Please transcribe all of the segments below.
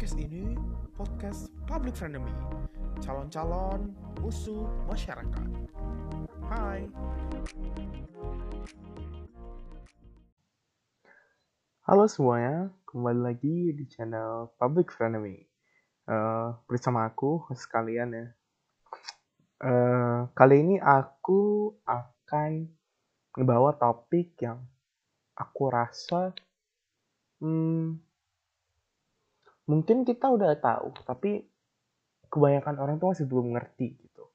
Podcast ini podcast public frenemy, calon-calon musuh masyarakat. Hai. Halo semuanya, kembali lagi di channel Public Frenemy. Uh, bersama aku, sekalian ya. Uh, kali ini aku akan membawa topik yang aku rasa hmm, mungkin kita udah tahu, tapi kebanyakan orang tuh masih belum ngerti gitu.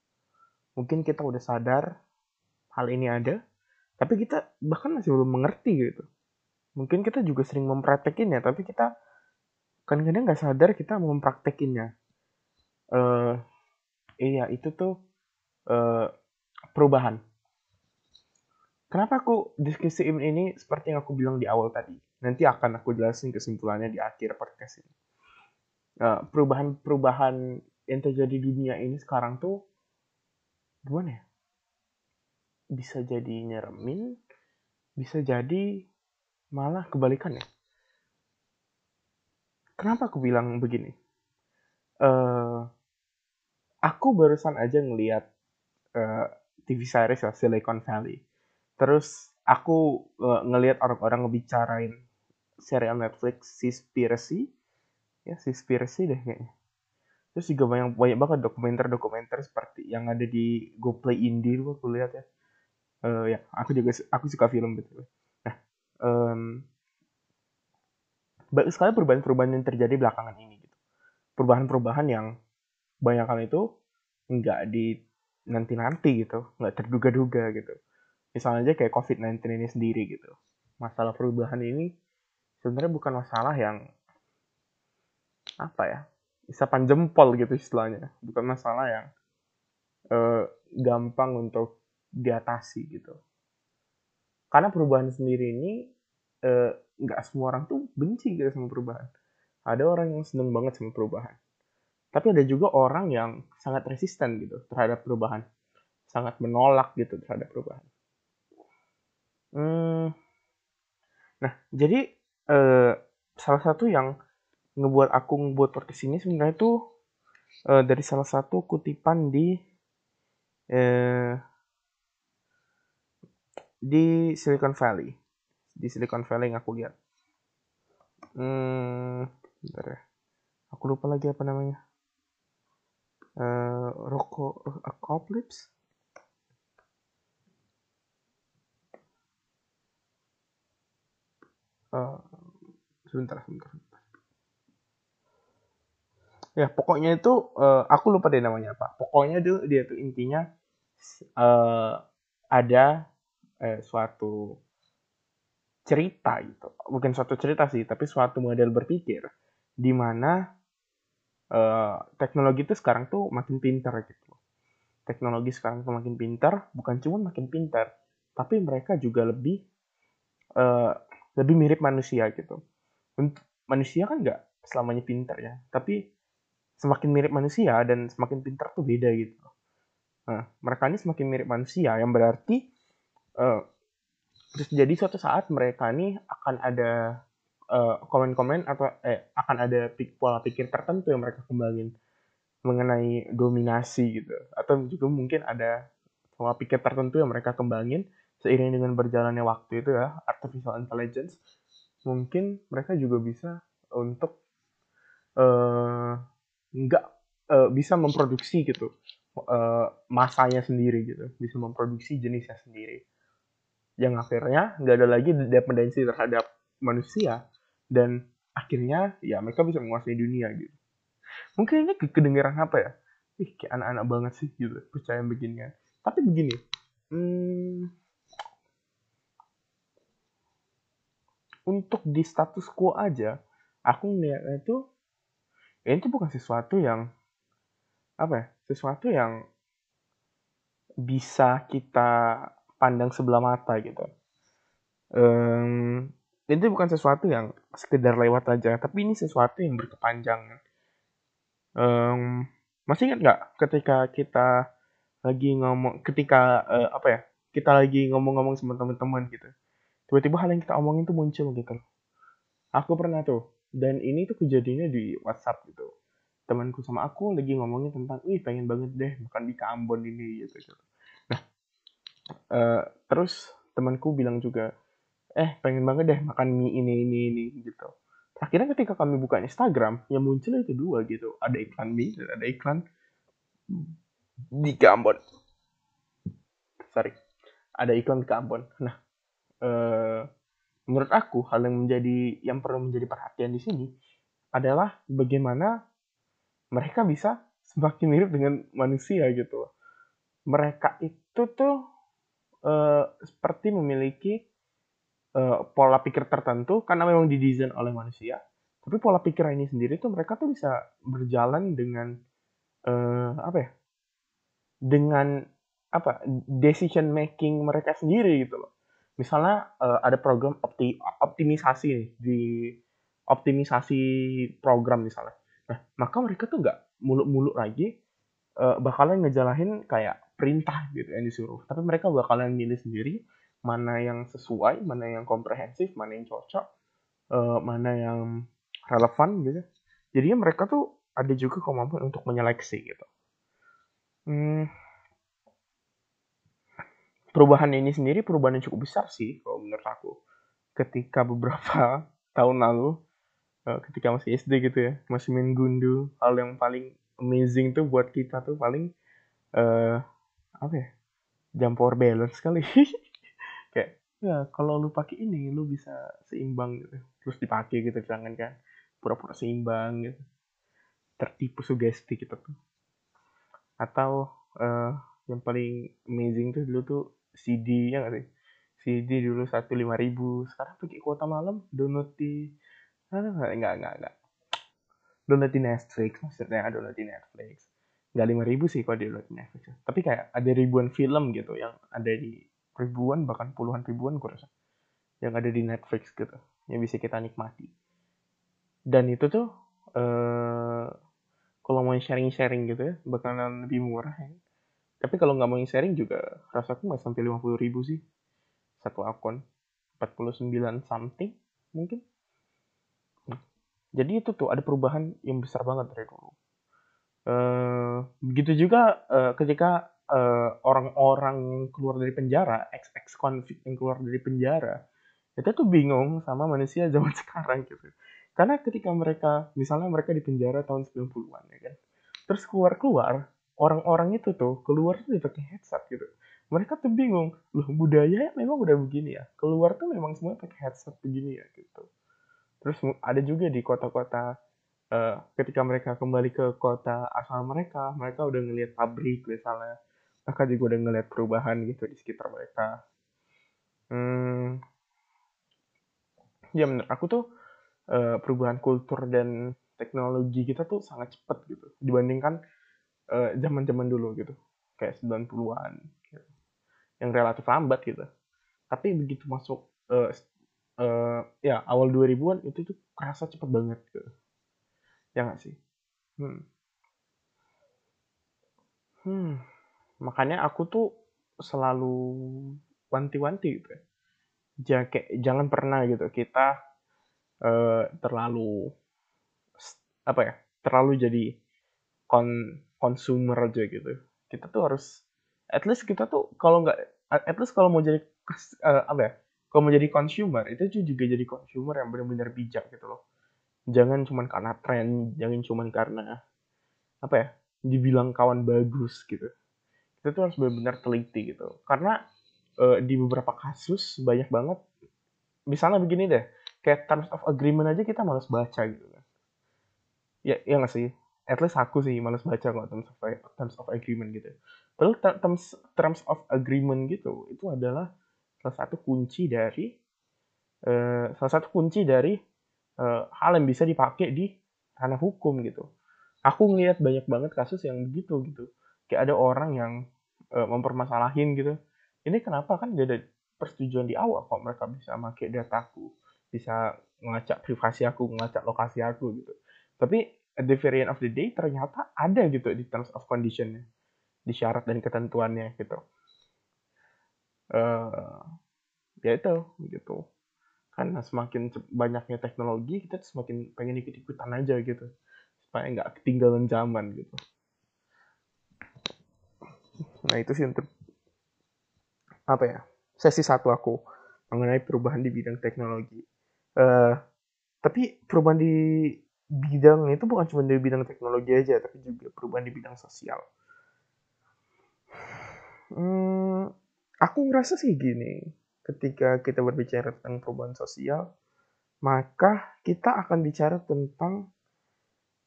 Mungkin kita udah sadar hal ini ada, tapi kita bahkan masih belum mengerti gitu. Mungkin kita juga sering mempraktekinnya, tapi kita kadang-kadang nggak sadar kita mempraktekinnya. Uh, iya, itu tuh uh, perubahan. Kenapa aku diskusiin ini seperti yang aku bilang di awal tadi? Nanti akan aku jelasin kesimpulannya di akhir podcast ini. Eh, perubahan-perubahan yang terjadi di dunia ini sekarang tuh gimana ya? Bisa jadi nyeremin, bisa jadi malah kebalikannya. Kenapa aku bilang begini? Uh, aku barusan aja ngeliat uh, TV series ya, Silicon Valley. Terus aku uh, ngelihat orang-orang ngebicarain serial Netflix Seaspiracy ya Seaspiracy deh kayaknya. Terus juga banyak banyak banget dokumenter-dokumenter seperti yang ada di GoPlay Indie lu aku lihat ya. Uh, ya aku juga aku suka film betul. Nah um, banyak sekali perubahan-perubahan yang terjadi belakangan ini gitu. Perubahan-perubahan yang banyak kali itu nggak di nanti-nanti gitu. Nggak terduga-duga gitu. Misalnya aja kayak COVID-19 ini sendiri gitu. Masalah perubahan ini sebenarnya bukan masalah yang apa ya isapan jempol gitu istilahnya. Bukan masalah yang uh, gampang untuk diatasi gitu. Karena perubahan sendiri ini nggak uh, semua orang tuh benci gitu sama perubahan. Ada orang yang seneng banget sama perubahan. Tapi ada juga orang yang sangat resisten gitu terhadap perubahan. Sangat menolak gitu terhadap perubahan. Hmm, nah jadi uh, salah satu yang ngebuat aku ngebuat podcast ini sebenarnya itu uh, dari salah satu kutipan di uh, di Silicon Valley. Di Silicon Valley yang aku lihat. Hmm bentar ya. Aku lupa lagi apa namanya. Uh, Roko Apocalypse? Uh, sebentar sebentar ya pokoknya itu uh, aku lupa deh namanya apa. Pokoknya dia dia tuh intinya uh, ada eh, suatu cerita gitu. Bukan suatu cerita sih tapi suatu model berpikir di mana uh, teknologi itu sekarang tuh makin pintar gitu. Teknologi sekarang tuh makin pintar bukan cuma makin pintar tapi mereka juga lebih uh, lebih mirip manusia gitu. Manusia kan nggak selamanya pintar ya tapi semakin mirip manusia dan semakin pintar tuh beda gitu. Nah, mereka ini semakin mirip manusia yang berarti uh, jadi suatu saat mereka ini akan ada uh, komen-komen atau eh akan ada pola pikir tertentu yang mereka kembangin mengenai dominasi gitu atau juga mungkin ada pola pikir tertentu yang mereka kembangin seiring dengan berjalannya waktu itu ya artificial intelligence mungkin mereka juga bisa untuk uh, nggak uh, bisa memproduksi gitu. Uh, masanya sendiri gitu. Bisa memproduksi jenisnya sendiri. Yang akhirnya nggak ada lagi dependensi terhadap manusia. Dan akhirnya ya mereka bisa menguasai dunia gitu. Mungkin ini kedengeran apa ya? Ih kayak anak-anak banget sih gitu percaya begini tapi begini hmm, untuk di status quo aja aku ngeliatnya tuh ya itu bukan sesuatu yang apa ya sesuatu yang bisa kita pandang sebelah mata gitu. Um, itu bukan sesuatu yang sekedar lewat aja tapi ini sesuatu yang berkepanjangan. Um, masih ingat nggak ketika kita lagi ngomong ketika uh, apa ya kita lagi ngomong-ngomong sama teman-teman gitu tiba-tiba hal yang kita omongin tuh muncul gitu aku pernah tuh dan ini tuh kejadiannya di WhatsApp gitu temanku sama aku lagi ngomongin tentang, wih pengen banget deh makan di Ambon ini gitu. gitu. Nah, uh, terus temanku bilang juga, eh pengen banget deh makan mie ini ini ini gitu. Akhirnya ketika kami buka Instagram, yang muncul itu dua gitu, ada iklan mie dan ada iklan di Ambon. Sorry, ada iklan di Ambon. Nah, uh, menurut aku hal yang menjadi yang perlu menjadi perhatian di sini adalah bagaimana mereka bisa semakin mirip dengan manusia gitu Mereka itu tuh uh, seperti memiliki uh, pola pikir tertentu karena memang didesain oleh manusia. Tapi pola pikir ini sendiri tuh mereka tuh bisa berjalan dengan uh, apa ya? Dengan apa? Decision making mereka sendiri gitu loh. Misalnya uh, ada program opti optimisasi nih di optimisasi program misalnya Nah, maka mereka tuh nggak muluk-muluk lagi uh, bakalan ngejalahin kayak perintah gitu yang disuruh. Tapi mereka bakalan milih sendiri mana yang sesuai, mana yang komprehensif, mana yang cocok, uh, mana yang relevan gitu. Jadi mereka tuh ada juga kemampuan untuk menyeleksi gitu. Hmm, perubahan ini sendiri perubahan yang cukup besar sih kalau menurut aku. Ketika beberapa tahun lalu uh, ketika masih SD gitu ya masih main gundu hal yang paling amazing tuh buat kita tuh paling uh, apa ya jam power balance kali. Kayak ya kalau lu pakai ini lu bisa seimbang gitu. Terus dipakai gitu jangan kan pura-pura seimbang gitu. Tertipu sugesti gitu tuh. Atau uh, yang paling amazing tuh dulu tuh CD ya gak sih? CD dulu satu lima ribu sekarang pakai kuota malam download di enggak enggak enggak enggak download di Netflix maksudnya download di Netflix. Nggak lima ribu sih kalau di download di Netflix. Tapi kayak ada ribuan film gitu yang ada di ribuan bahkan puluhan ribuan gue rasa yang ada di Netflix gitu yang bisa kita nikmati. Dan itu tuh eh kalau mau sharing-sharing gitu ya bakalan lebih murah ya. Tapi kalau nggak mau sharing juga rasaku nggak sampai lima puluh ribu sih. Satu akun. 49 something mungkin. Jadi itu tuh ada perubahan yang besar banget dari dulu. Uh, begitu juga uh, ketika eh, orang-orang yang keluar dari penjara ex-ex konflik yang keluar dari penjara itu tuh bingung sama manusia zaman sekarang gitu. Karena ketika mereka misalnya mereka di penjara tahun 90-an ya kan. Terus keluar-keluar orang-orang itu tuh keluar tuh pakai headset gitu. Mereka tuh bingung loh budaya memang udah begini ya? Keluar tuh memang semua pakai headset begini ya? Gitu. Terus ada juga di kota-kota uh, ketika mereka kembali ke kota asal mereka, mereka udah ngelihat pabrik misalnya. Mereka juga udah ngelihat perubahan gitu di sekitar mereka. Hmm, ya menurut aku tuh uh, perubahan kultur dan teknologi kita tuh sangat cepat gitu. Dibandingkan uh, zaman-zaman dulu gitu. Kayak 90-an gitu. Yang relatif lambat gitu. Tapi begitu masuk uh, uh, ya awal 2000-an itu tuh kerasa cepet banget gitu. Ya nggak sih? Hmm. Hmm. Makanya aku tuh selalu wanti-wanti gitu ya. jangan pernah gitu kita uh, terlalu apa ya terlalu jadi kon consumer aja gitu. Kita tuh harus at least kita tuh kalau nggak at least kalau mau jadi uh, apa ya kalau mau jadi consumer itu juga jadi consumer yang benar-benar bijak gitu loh. Jangan cuma karena tren jangan cuma karena apa ya dibilang kawan bagus gitu. Itu tuh harus benar-benar teliti gitu. Karena uh, di beberapa kasus banyak banget misalnya begini deh kayak terms of agreement aja kita malas baca gitu kan. Ya ya nggak sih at least aku sih malas baca kok terms of terms of agreement gitu padahal terms terms of agreement gitu itu adalah salah satu kunci dari uh, salah satu kunci dari uh, hal yang bisa dipakai di ranah hukum gitu. Aku ngeliat banyak banget kasus yang begitu gitu. Kayak ada orang yang uh, mempermasalahin gitu. Ini kenapa kan gak ada persetujuan di awal kok mereka bisa pakai dataku, bisa ngelacak privasi aku, ngelacak lokasi aku gitu. Tapi at the very end of the day ternyata ada gitu di terms of conditionnya, di syarat dan ketentuannya gitu. Uh, ya itu gitu. Karena semakin banyaknya teknologi kita semakin pengen ikut ikutan aja gitu. Supaya nggak ketinggalan zaman gitu. Nah itu sih untuk apa ya sesi satu aku mengenai perubahan di bidang teknologi. Uh, tapi perubahan di bidang itu bukan cuma di bidang teknologi aja tapi juga perubahan di bidang sosial. Hmm, aku ngerasa sih gini ketika kita berbicara tentang perubahan sosial maka kita akan bicara tentang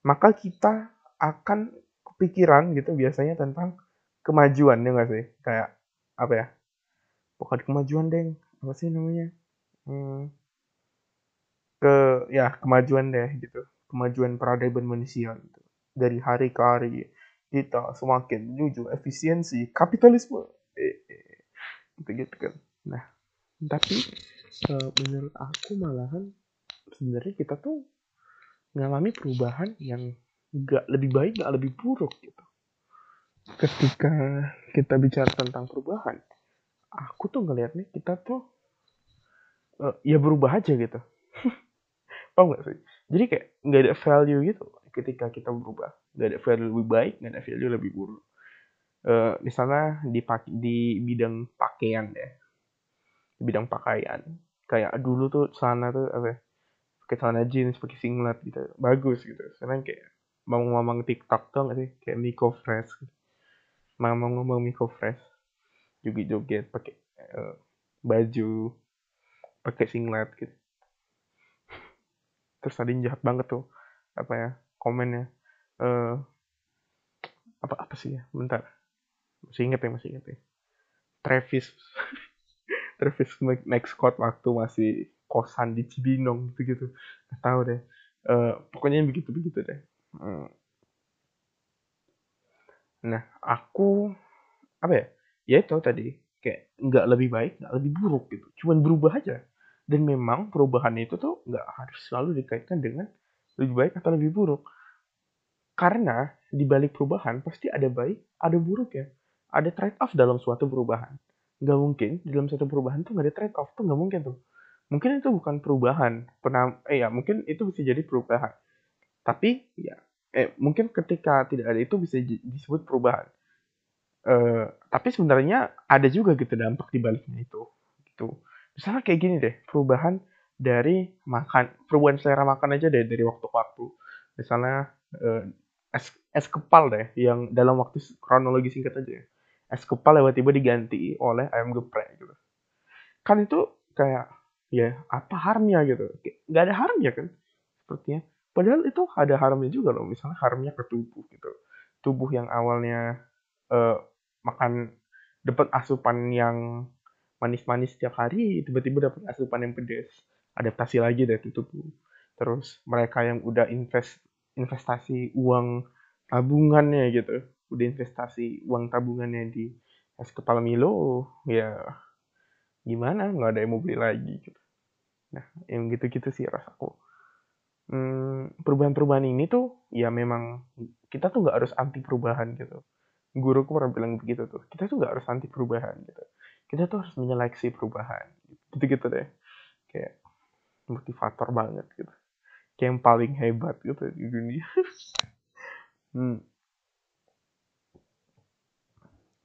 maka kita akan kepikiran gitu biasanya tentang kemajuan ya nggak sih? Kayak apa ya? Bukan kemajuan deng. Apa sih namanya? Hmm, ke ya kemajuan deh gitu kemajuan peradaban manusia gitu. Dari hari ke hari kita semakin menuju efisiensi kapitalisme. Eh, eh, gitu gitu kan. Nah tapi uh, menurut aku malahan sebenarnya kita tuh mengalami perubahan yang nggak lebih baik nggak lebih buruk gitu. Ketika kita bicara tentang perubahan aku tuh ngelihatnya kita tuh uh, ya berubah aja gitu. Paham gak sih jadi kayak nggak ada value gitu ketika kita berubah. Nggak ada value lebih baik nggak ada value lebih buruk. Uh, misalnya di di bidang pakaian ya. Di bidang pakaian. Kayak dulu tuh celana tuh apa ya, pakai celana jeans pakai singlet gitu. Bagus gitu. Sekarang kayak mamang-mamang TikTok tuh gak sih? Kayak Miko Fresh gitu. mamang-mamang Miko Fresh joget-joget pakai uh, baju pakai singlet gitu terus tadi jahat banget tuh apa ya komennya. Uh, apa apa sih ya bentar. Masih inget ya masih inget ya. Travis. Travis Scott waktu masih kosan di Cibinong gitu gitu nggak tahu deh. Uh, pokoknya begitu begitu deh. Hmm. nah aku apa ya ya itu tadi. Kayak nggak lebih baik nggak lebih buruk gitu. Cuman berubah aja dan memang perubahan itu tuh nggak harus selalu dikaitkan dengan lebih baik atau lebih buruk. Karena di balik perubahan pasti ada baik ada buruk ya. Ada trade off dalam suatu perubahan. Nggak mungkin di dalam suatu perubahan tuh nggak ada trade off tuh nggak mungkin tuh. Mungkin itu bukan perubahan pernah eh ya mungkin itu bisa jadi perubahan. Tapi ya eh mungkin ketika tidak ada itu bisa disebut perubahan. Eh, tapi sebenarnya ada juga gitu dampak di baliknya itu gitu misalnya kayak gini deh perubahan dari makan perubahan selera makan aja deh dari waktu ke waktu. Misalnya eh, es es kepal deh yang dalam waktu kronologi singkat aja ya. es kepal tiba-tiba diganti oleh ayam geprek gitu. Kan itu kayak ya apa harmnya gitu. Nggak ada harmnya kan sepertinya. Padahal itu ada harmnya juga loh misalnya harmnya ke tubuh gitu. Tubuh yang awalnya uh, makan dapat asupan yang manis-manis setiap hari tiba-tiba dapat asupan yang pedas adaptasi lagi dari tubuh terus mereka yang udah invest investasi uang tabungannya gitu. Udah investasi uang tabungannya di es kepala Milo ya gimana? Nggak ada yang mau beli lagi gitu. Nah yang gitu-gitu sih rasaku. Hmm, perubahan-perubahan ini tuh ya memang kita tuh nggak harus anti perubahan gitu. Guruku pernah bilang begitu tuh. Kita tuh nggak harus anti perubahan gitu kita tuh harus menyeleksi perubahan. Gitu-gitu deh. Kayak motivator banget gitu. Kayak yang paling hebat gitu di dunia. Hmm.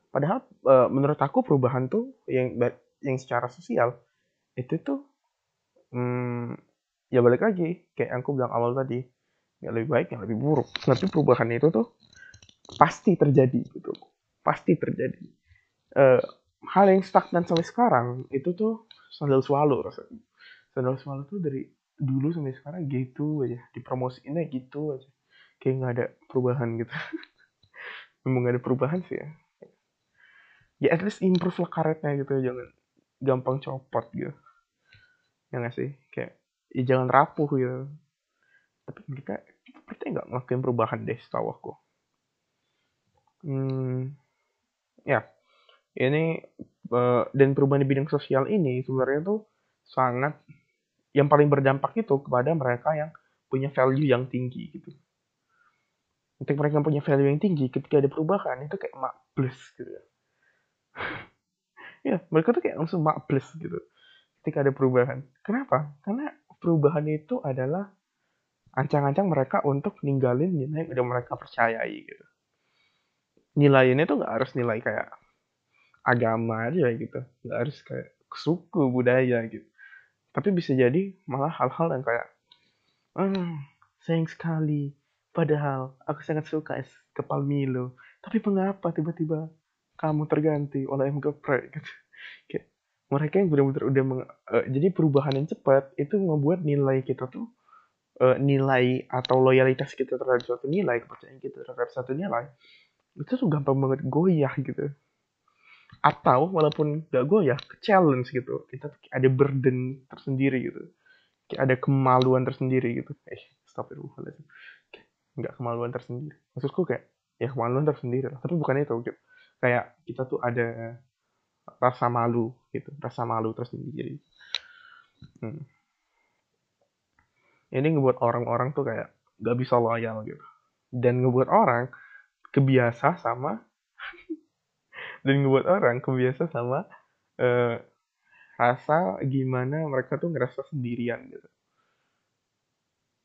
padahal uh, menurut aku perubahan tuh yang yang secara sosial itu tuh hmm, ya balik lagi kayak yang aku bilang awal tadi yang lebih baik yang lebih buruk. Tapi perubahan itu tuh pasti terjadi gitu. Pasti terjadi. Uh, hal yang stagnan sampai sekarang itu tuh sandal swallow rasanya. Sandal swallow tuh dari dulu sampai sekarang gitu aja dipromosiinnya gitu aja. Kayak nggak ada perubahan gitu. Memang nggak ada perubahan sih ya. Ya at least improve lah karetnya gitu jangan gampang copot gitu. Ya nggak sih? Kayak ya jangan rapuh gitu. Tapi kita kita nggak ngelakuin perubahan deh setahu aku. Hmm, ya ini uh, dan perubahan di bidang sosial ini sebenarnya tuh sangat yang paling berdampak itu kepada mereka yang punya value yang tinggi gitu. Untuk mereka yang punya value yang tinggi, ketika ada perubahan itu kayak mak plus gitu ya. ya, mereka tuh kayak langsung mak plus gitu. ketika ada perubahan. Kenapa? Karena perubahan itu adalah ancang-ancang mereka untuk ninggalin nilai yang udah mereka percayai gitu. Nilai tuh nggak harus nilai kayak agama aja gitu, nggak harus kayak suku budaya gitu. Tapi bisa jadi malah hal-hal yang kayak, hmm, sayang sekali, padahal aku sangat suka es kepal Milo. Tapi mengapa tiba-tiba kamu terganti oleh M geprek gitu. Kayak, mereka yang benar-benar udah uh, jadi perubahan yang cepat itu membuat nilai kita tuh uh, nilai atau loyalitas kita terhadap suatu nilai kepercayaan kita terhadap satu nilai itu tuh gampang banget goyah gitu atau walaupun gak goyah challenge gitu. Kita ada burden tersendiri gitu. Kayak ada kemaluan tersendiri gitu. Eh stop it nggak kemaluan tersendiri. Maksudku kayak ya kemaluan tersendiri lah. Tapi bukan itu gitu. kayak kita tuh ada rasa malu gitu. Rasa malu tersendiri. Hmm. ini ngebuat orang-orang tuh kayak gak bisa loyal gitu. Dan ngebuat orang kebiasa sama dan ngebuat orang kebiasa sama uh, rasa gimana mereka tuh ngerasa sendirian gitu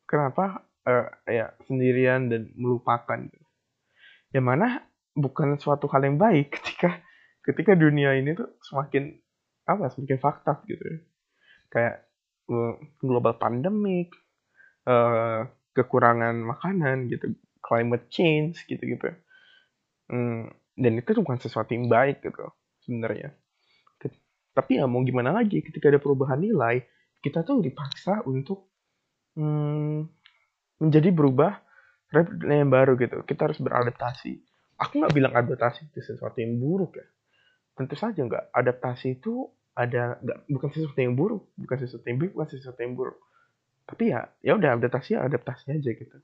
kenapa uh, ya sendirian dan melupakan gitu. yang mana bukan suatu hal yang baik ketika ketika dunia ini tuh semakin apa semakin fakta gitu ya. kayak uh, global pandemic uh, kekurangan makanan gitu climate change gitu gitu hmm, dan itu bukan sesuatu yang baik gitu sebenarnya. Tapi ya mau gimana lagi ketika ada perubahan nilai kita tuh dipaksa untuk hmm, menjadi berubah terhadap yang baru gitu. Kita harus beradaptasi. Aku nggak bilang adaptasi itu sesuatu yang buruk ya. Tentu saja nggak. Adaptasi itu ada nggak bukan sesuatu yang buruk bukan sesuatu yang baik bukan sesuatu yang buruk. Tapi ya ya udah adaptasi ya adaptasi aja gitu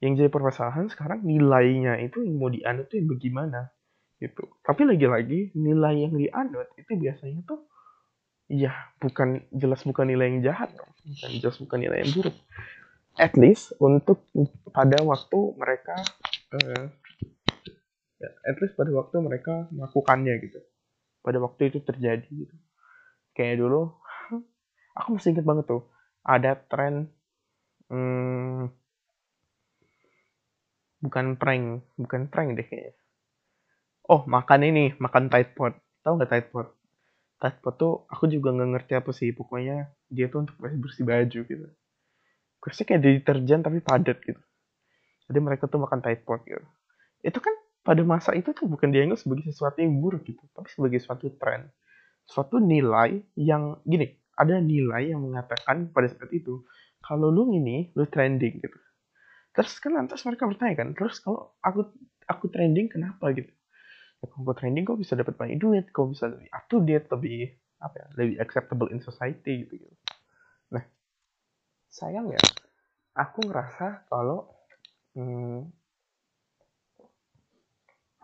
yang jadi permasalahan sekarang nilainya itu yang mau dianut itu yang bagaimana gitu. Tapi lagi-lagi nilai yang dianut itu biasanya tuh ya bukan jelas bukan nilai yang jahat bukan jelas bukan nilai yang buruk. At least untuk pada waktu mereka uh, at least pada waktu mereka melakukannya gitu. Pada waktu itu terjadi gitu. Kayak dulu aku masih inget banget tuh ada tren hmm, bukan prank bukan prank deh kayaknya. Oh makan ini makan tight pot. Tahu nggak tight pot? Tight pot tuh aku juga nggak ngerti apa sih. Pokoknya dia tuh untuk bersih baju gitu. Kayaknya kayak deterjen tapi padat gitu. Jadi mereka tuh makan tight pot gitu. Itu kan pada masa itu tuh bukan dianggap sebagai sesuatu yang buruk gitu, tapi sebagai suatu tren, suatu nilai yang gini, ada nilai yang mengatakan pada saat itu kalau lu ini lu trending gitu. Terus kan lantas mereka bertanya kan, terus kalau aku aku trending kenapa gitu? Ya, kalau aku trending kok bisa dapat banyak duit, kok bisa lebih up to date, lebih apa ya, lebih acceptable in society gitu. gitu. Nah, sayang ya, aku ngerasa kalau hmm,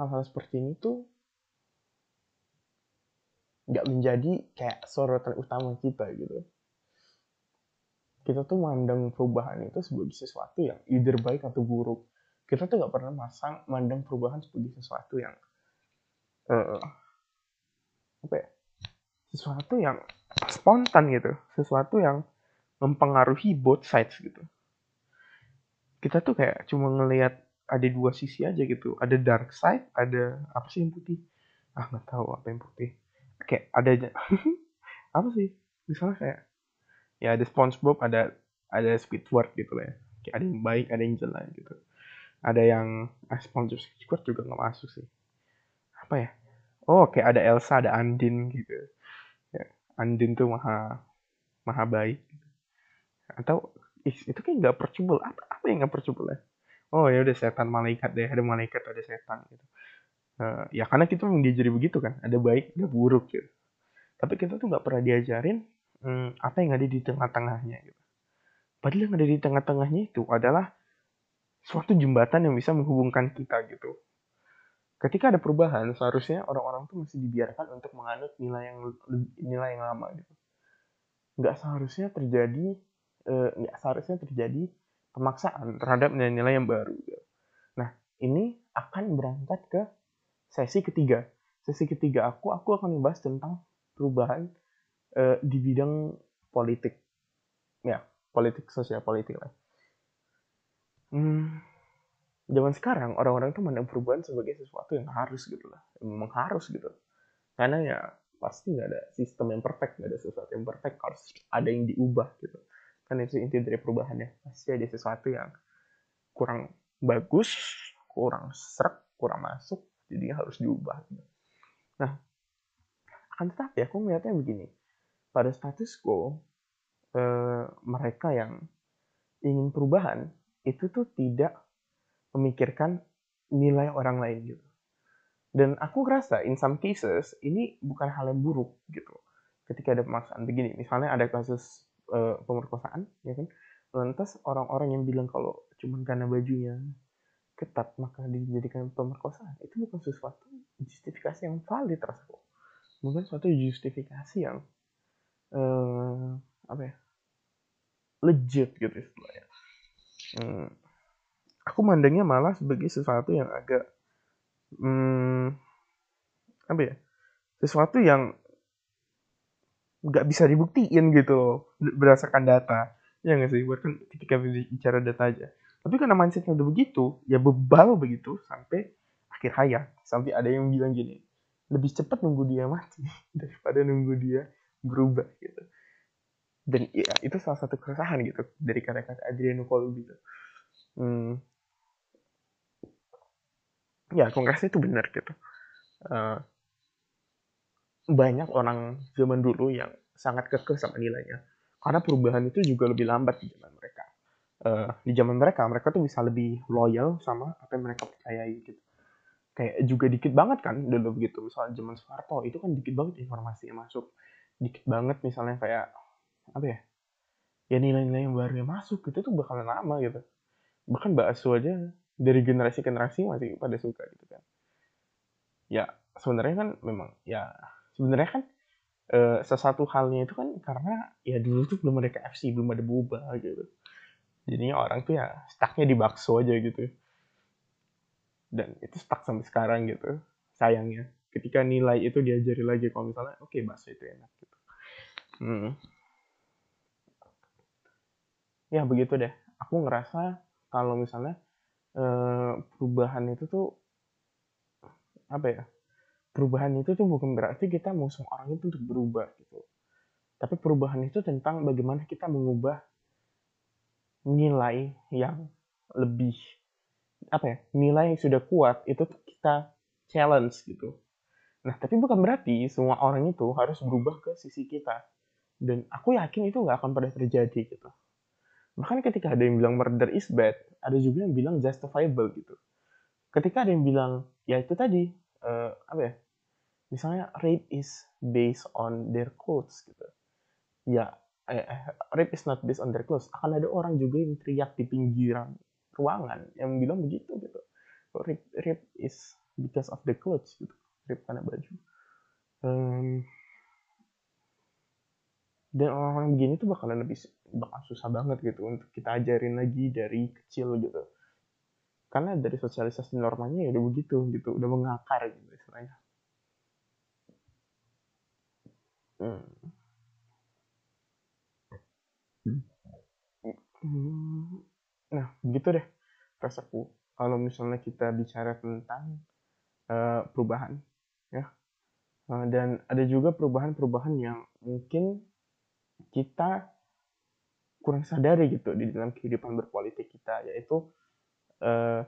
hal-hal seperti ini tuh nggak menjadi kayak sorotan utama kita gitu. Kita tuh mandang perubahan itu sebagai sesuatu yang either baik atau buruk. Kita tuh nggak pernah masang mandang perubahan sebagai sesuatu yang uh, apa ya? Sesuatu yang spontan gitu, sesuatu yang mempengaruhi both sides gitu. Kita tuh kayak cuma ngelihat ada dua sisi aja gitu ada dark side ada apa sih yang putih ah nggak tahu apa yang putih kayak ada aja apa sih misalnya kayak ya ada SpongeBob ada ada Squidward gitu lah ya. Kayak ada yang baik ada yang jelek gitu. Ada yang ah, SpongeBob Squidward juga nggak masuk sih. Apa ya? Oh kayak ada Elsa ada Andin gitu. Ya Andin tuh maha maha baik gitu. atau itu kayak nggak percubel. Apa apa yang nggak percubel ya? Oh ya udah setan malaikat deh ada malaikat ada setan gitu. Uh, ya karena kita memang diajari begitu kan. Ada baik ada buruk gitu. Tapi kita tuh nggak pernah diajarin hmm, apa yang ada di tengah-tengahnya gitu padahal yang ada di tengah-tengahnya itu adalah suatu jembatan yang bisa menghubungkan kita gitu ketika ada perubahan seharusnya orang-orang tuh masih dibiarkan untuk menganut nilai yang nilai yang lama gitu nggak seharusnya terjadi eh, nggak seharusnya terjadi pemaksaan terhadap nilai-nilai yang baru. Nah, ini akan berangkat ke sesi ketiga. Sesi ketiga aku, aku akan membahas tentang perubahan uh, di bidang politik. Ya politik sosial politik lah. Hmm, zaman sekarang orang-orang tuh mandang perubahan sebagai sesuatu yang harus gitu lah. Memang harus gitu. Karena ya pasti nggak ada sistem yang perfect nggak ada sesuatu yang perfect. Harus ada yang diubah gitu. Kan itu inti dari perubahan ya pasti ada sesuatu yang kurang bagus kurang serak kurang masuk. Jadi harus diubah gitu. nah akan tetapi aku melihatnya begini pada status quo eh, mereka yang ingin perubahan itu tuh tidak memikirkan nilai orang lain gitu. Dan aku ngerasa in some cases ini bukan hal yang buruk gitu. Ketika ada pemaksaan begini misalnya ada kasus uh, pemerkosaan ya kan? Lantas orang-orang yang bilang kalau cuman karena bajunya ketat maka dijadikan pemerkosaan itu bukan sesuatu justifikasi yang valid rasaku bukan suatu justifikasi yang uh, apa ya? Legit gitu istilahnya. Hmm, aku mandangnya malah sebagai sesuatu yang agak hmm, apa ya? Sesuatu yang nggak bisa dibuktiin gitu loh berdasarkan data. Ya nggak sih? Buat kan ketika bicara data aja. Tapi karena mindsetnya udah begitu ya bebal begitu sampai akhir hayat. Sampai ada yang bilang gini lebih cepat nunggu dia mati daripada nunggu dia berubah gitu. Dan ya itu salah satu keresahan gitu dari kata-kata Adriano Colby gitu hmm. ya ngerasa itu benar gitu. Uh, banyak orang zaman dulu yang sangat kekeh sama nilainya. Karena perubahan itu juga lebih lambat di zaman mereka. Uh, di zaman mereka mereka tuh bisa lebih loyal sama apa yang mereka percayai gitu. Kayak juga dikit banget kan dulu begitu misalnya zaman Soeharto itu kan dikit banget informasi masuk dikit banget misalnya kayak apa ya ya nilai-nilai yang baru yang masuk itu tuh bakalan lama gitu. Bahkan bakso aja dari generasi generasi masih pada suka gitu kan. Ya sebenarnya kan memang ya sebenarnya kan e, sesuatu halnya itu kan karena ya dulu tuh belum ada KFC belum ada boba gitu. Jadinya orang tuh ya stucknya di bakso aja gitu. Dan itu stuck sampai sekarang gitu sayangnya ketika nilai itu diajari lagi kalau misalnya oke okay, bakso itu enak gitu. Hmm. ya begitu deh. Aku ngerasa kalau misalnya eh, perubahan itu tuh apa ya perubahan itu tuh bukan berarti kita mau orang itu untuk berubah gitu. Tapi perubahan itu tentang bagaimana kita mengubah nilai yang lebih apa ya nilai yang sudah kuat itu kita challenge gitu nah tapi bukan berarti semua orang itu harus berubah ke sisi kita. Dan aku yakin itu nggak akan pernah terjadi gitu. Bahkan ketika ada yang bilang murder is bad ada juga yang bilang justifiable gitu. Ketika ada yang bilang ya itu tadi uh, apa ya misalnya rape is based on their clothes gitu. Ya eh, eh, rape is not based on their clothes. Akan ada orang juga yang teriak di pinggiran ruangan yang bilang begitu gitu. Rip rip is because of the clothes gitu rip karena baju um, dan orang-orang begini tuh bakalan lebih bakal susah banget gitu untuk kita ajarin lagi dari kecil gitu karena dari sosialisasi normanya ya udah begitu gitu udah mengakar gitu istilahnya. Hmm. Nah, begitu deh rasaku. Kalau misalnya kita bicara tentang uh, perubahan, ya. Uh, dan ada juga perubahan-perubahan yang mungkin kita kurang sadari gitu di dalam kehidupan berpolitik kita, yaitu uh,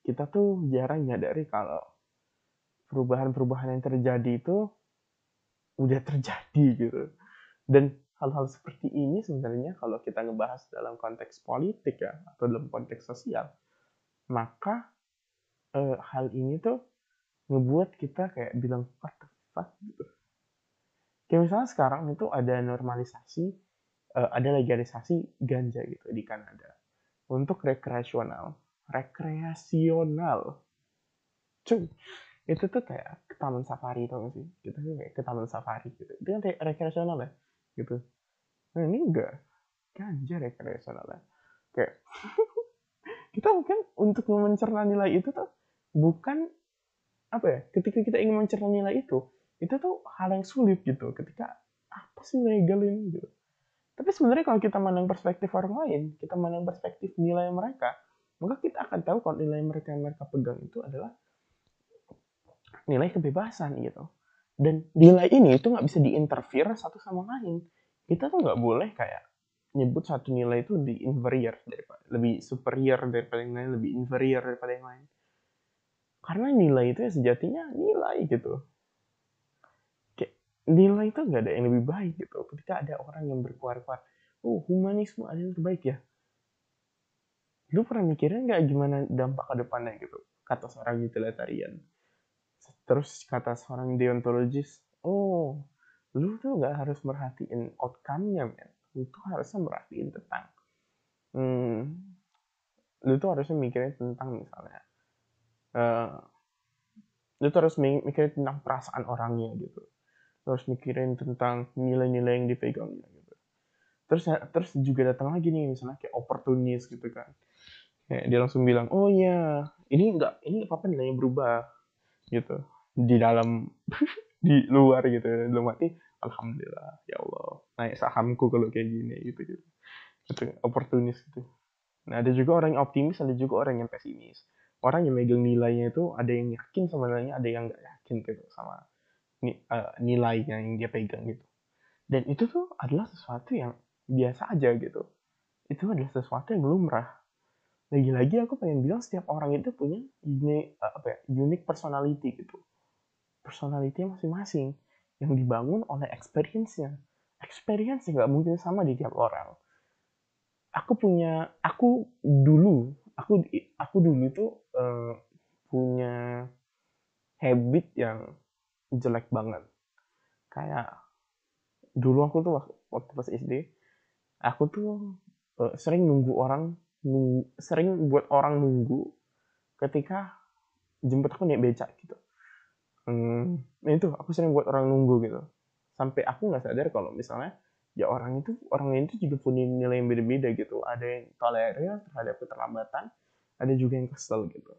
kita tuh jarang nyadari kalau perubahan-perubahan yang terjadi itu udah terjadi gitu. Dan hal-hal seperti ini sebenarnya kalau kita ngebahas dalam konteks politik ya atau dalam konteks sosial maka e, hal ini tuh ngebuat kita kayak bilang what the gitu. Kayak misalnya sekarang itu ada normalisasi e, ada legalisasi ganja gitu di Kanada. Untuk rekreasional rekreasional. Cuy itu tuh kayak ke taman safari tau gak sih? Kita tuh kayak ke taman safari gitu. Itu kan rekreasional ya gitu. Nah ini enggak. Ganja rekreasionalnya kayak kita mungkin untuk mencerna nilai itu tuh bukan apa ya ketika kita ingin mencerna nilai itu itu tuh hal yang sulit gitu. Ketika apa sih legal ini? Gitu. Tapi sebenarnya kalau kita mandang perspektif orang lain kita mandang perspektif nilai mereka maka kita akan tahu kalau nilai mereka yang mereka pegang itu adalah nilai kebebasan gitu. Dan nilai ini itu nggak bisa diinterfere satu sama lain. Kita tuh nggak boleh kayak nyebut satu nilai itu lebih inferior daripada lebih superior daripada yang lain lebih inferior daripada yang lain karena nilai itu ya sejatinya nilai gitu. Kayak nilai itu nggak ada yang lebih baik gitu. Ketika ada orang yang berkuar-kuar oh humanisme ada yang terbaik ya. Lu pernah mikirin nggak gimana dampak ke depannya gitu? Kata seorang utilitarian. Terus kata seorang deontologis oh lu tuh nggak harus merhatiin outcome-nya men. Lu tuh harusnya merhatiin tentang hmm, lu tuh harusnya mikirin tentang misalnya uh, lu tuh harus mikirin tentang perasaan orangnya gitu. Harus mikirin tentang nilai-nilai yang dipegangnya gitu. Terus terus juga datang lagi nih misalnya kayak opportunis gitu kan. Kayak dia langsung bilang oh iya ini enggak ini apa apa nilainya berubah gitu. Di dalam di luar gitu dalam hati alhamdulillah ya Allah naik sahamku kalau kayak gini gitu gitu. Gitu oportunis gitu. Nah ada juga orang yang optimis ada juga orang yang pesimis orang yang megang nilainya itu ada yang yakin sama nilainya ada yang nggak yakin gitu sama uh, nilainya yang dia pegang gitu dan itu tuh adalah sesuatu yang biasa aja gitu itu adalah sesuatu yang lumrah lagi-lagi aku pengen bilang setiap orang itu punya ini apa ya unique personality gitu personality masing-masing yang dibangun oleh experience-nya. Experience nggak mungkin sama di tiap orang. Aku punya, aku dulu, aku aku dulu itu uh, punya habit yang jelek banget. Kayak dulu aku tuh waktu pas SD, aku tuh uh, sering nunggu orang, nunggu, sering buat orang nunggu ketika jemput aku naik becak gitu hmm, nah itu aku sering buat orang nunggu gitu sampai aku nggak sadar kalau misalnya ya orang itu orang itu juga punya nilai yang beda-beda gitu. Ada yang tolerir terhadap keterlambatan ada juga yang kesel gitu.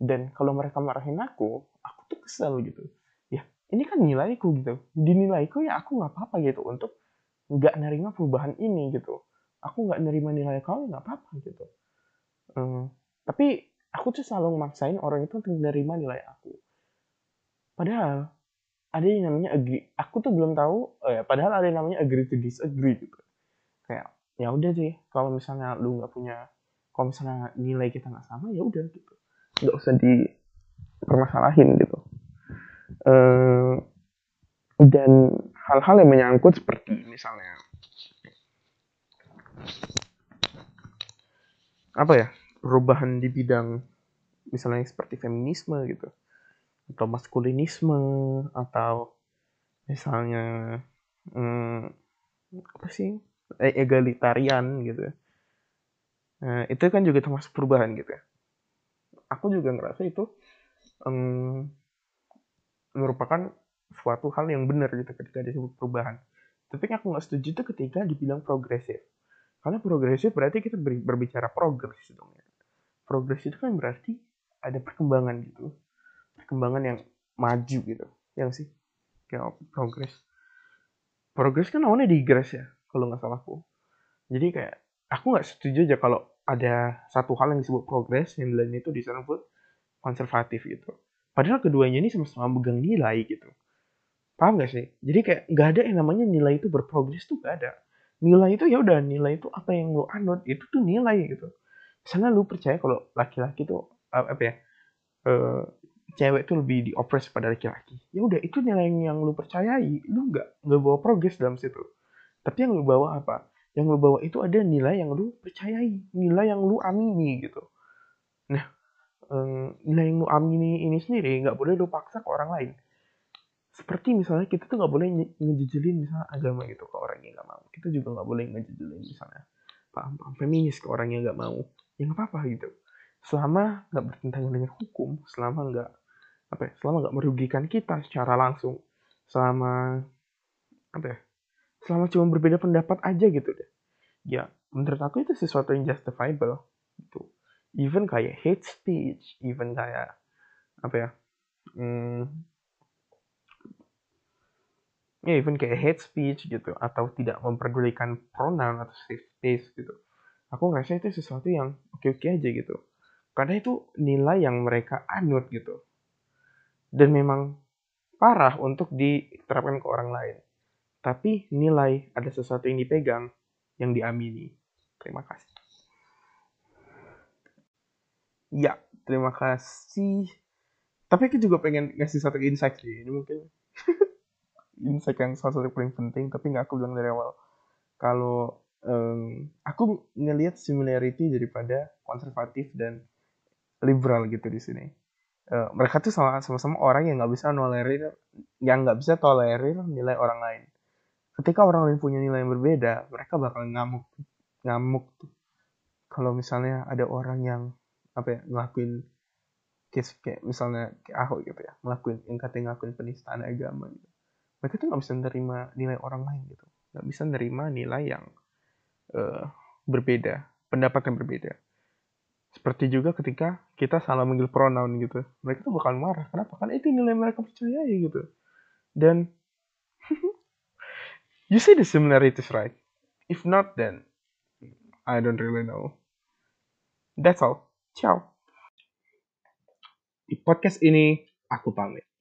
Dan kalau mereka marahin aku aku tuh kesel gitu. Ya ini kan nilaiku gitu. Dinilaiku ya aku nggak apa-apa gitu untuk nggak nerima perubahan ini gitu. Aku nggak nerima nilai kau nggak apa-apa gitu. Hmm, tapi aku tuh selalu memaksain orang itu untuk menerima nilai aku. Padahal ada yang namanya agree. Aku tuh belum tahu, ya, padahal ada yang namanya agree to disagree gitu. Kayak ya udah sih, kalau misalnya lu nggak punya, kalau misalnya nilai kita nggak sama ya udah gitu, nggak usah dipermasalahin gitu. Uh, dan hal-hal yang menyangkut seperti misalnya apa ya perubahan di bidang misalnya seperti feminisme gitu atau maskulinisme atau misalnya hmm, apa sih? E egalitarian gitu nah, itu kan juga termasuk perubahan gitu ya. Aku juga ngerasa itu um, merupakan suatu hal yang benar gitu ketika disebut perubahan. Tapi aku nggak setuju itu ketika dibilang progresif. Karena progresif berarti kita berbicara progres dong ya. Progres itu kan berarti ada perkembangan gitu perkembangan yang maju gitu. Yang sih? Kayak progres progres kan awalnya digress ya kalau nggak salahku jadi kayak aku nggak setuju aja kalau ada satu hal yang disebut progres yang lainnya itu disebut konservatif gitu. Padahal keduanya ini sama-sama megang nilai gitu. Paham gak sih? Jadi kayak nggak ada yang namanya nilai itu berprogres tuh gak ada. Nilai itu ya udah nilai itu apa yang lu anut itu tuh nilai gitu. Misalnya lu percaya kalau laki-laki tuh apa ya? Uh, cewek tuh lebih diopres pada laki-laki. Ya udah itu nilai yang lu percayai lu nggak nggak bawa progres dalam situ. Tapi yang lu bawa apa? Yang lu bawa itu ada nilai yang lu percayai nilai yang lu amini gitu. Nah nilai yang lu amini ini sendiri nggak boleh lu paksa ke orang lain. Seperti misalnya kita tuh nggak boleh ngejejelin misalnya agama gitu ke orang yang nggak mau. Kita juga nggak boleh ngejejelin misalnya paham-paham feminis ke orang yang nggak mau. Ya nggak apa-apa gitu. Selama nggak bertentangan dengan hukum selama nggak apa ya, selama nggak merugikan kita secara langsung selama apa ya selama cuma berbeda pendapat aja gitu deh. Ya menurut aku itu sesuatu yang justifiable gitu. Even kayak hate speech even kayak apa ya hmm, ya even kayak hate speech gitu atau tidak memperdulikan pronoun atau safe space gitu. Aku ngerasa itu sesuatu yang oke-oke aja gitu. Karena itu nilai yang mereka anut gitu dan memang parah untuk diterapkan ke orang lain. Tapi nilai ada sesuatu yang dipegang yang diamini. Terima kasih. Ya terima kasih. Tapi aku juga pengen ngasih satu insight sih. Ini mungkin insight yang salah satu paling penting tapi nggak aku bilang dari awal. Kalau um, aku ngelihat similarity daripada konservatif dan liberal gitu di sini uh, mereka tuh sama-sama orang yang nggak bisa tolerir yang nggak bisa tolerir nilai orang lain. Ketika orang lain punya nilai yang berbeda mereka bakal ngamuk ngamuk tuh. Kalau misalnya ada orang yang apa ya ngelakuin case kayak misalnya kayak Ahok gitu ya ngelakuin yang katanya ngelakuin penistaan agama gitu. Mereka tuh nggak bisa menerima nilai orang lain gitu. Nggak bisa menerima nilai yang uh, berbeda pendapat yang berbeda seperti juga ketika kita salah manggil pronoun gitu. Mereka tuh bakal marah. Kenapa? Kan itu nilai mereka percaya gitu. Dan you see the similarities right? If not then I don't really know. That's all. Ciao. Di podcast ini aku pamit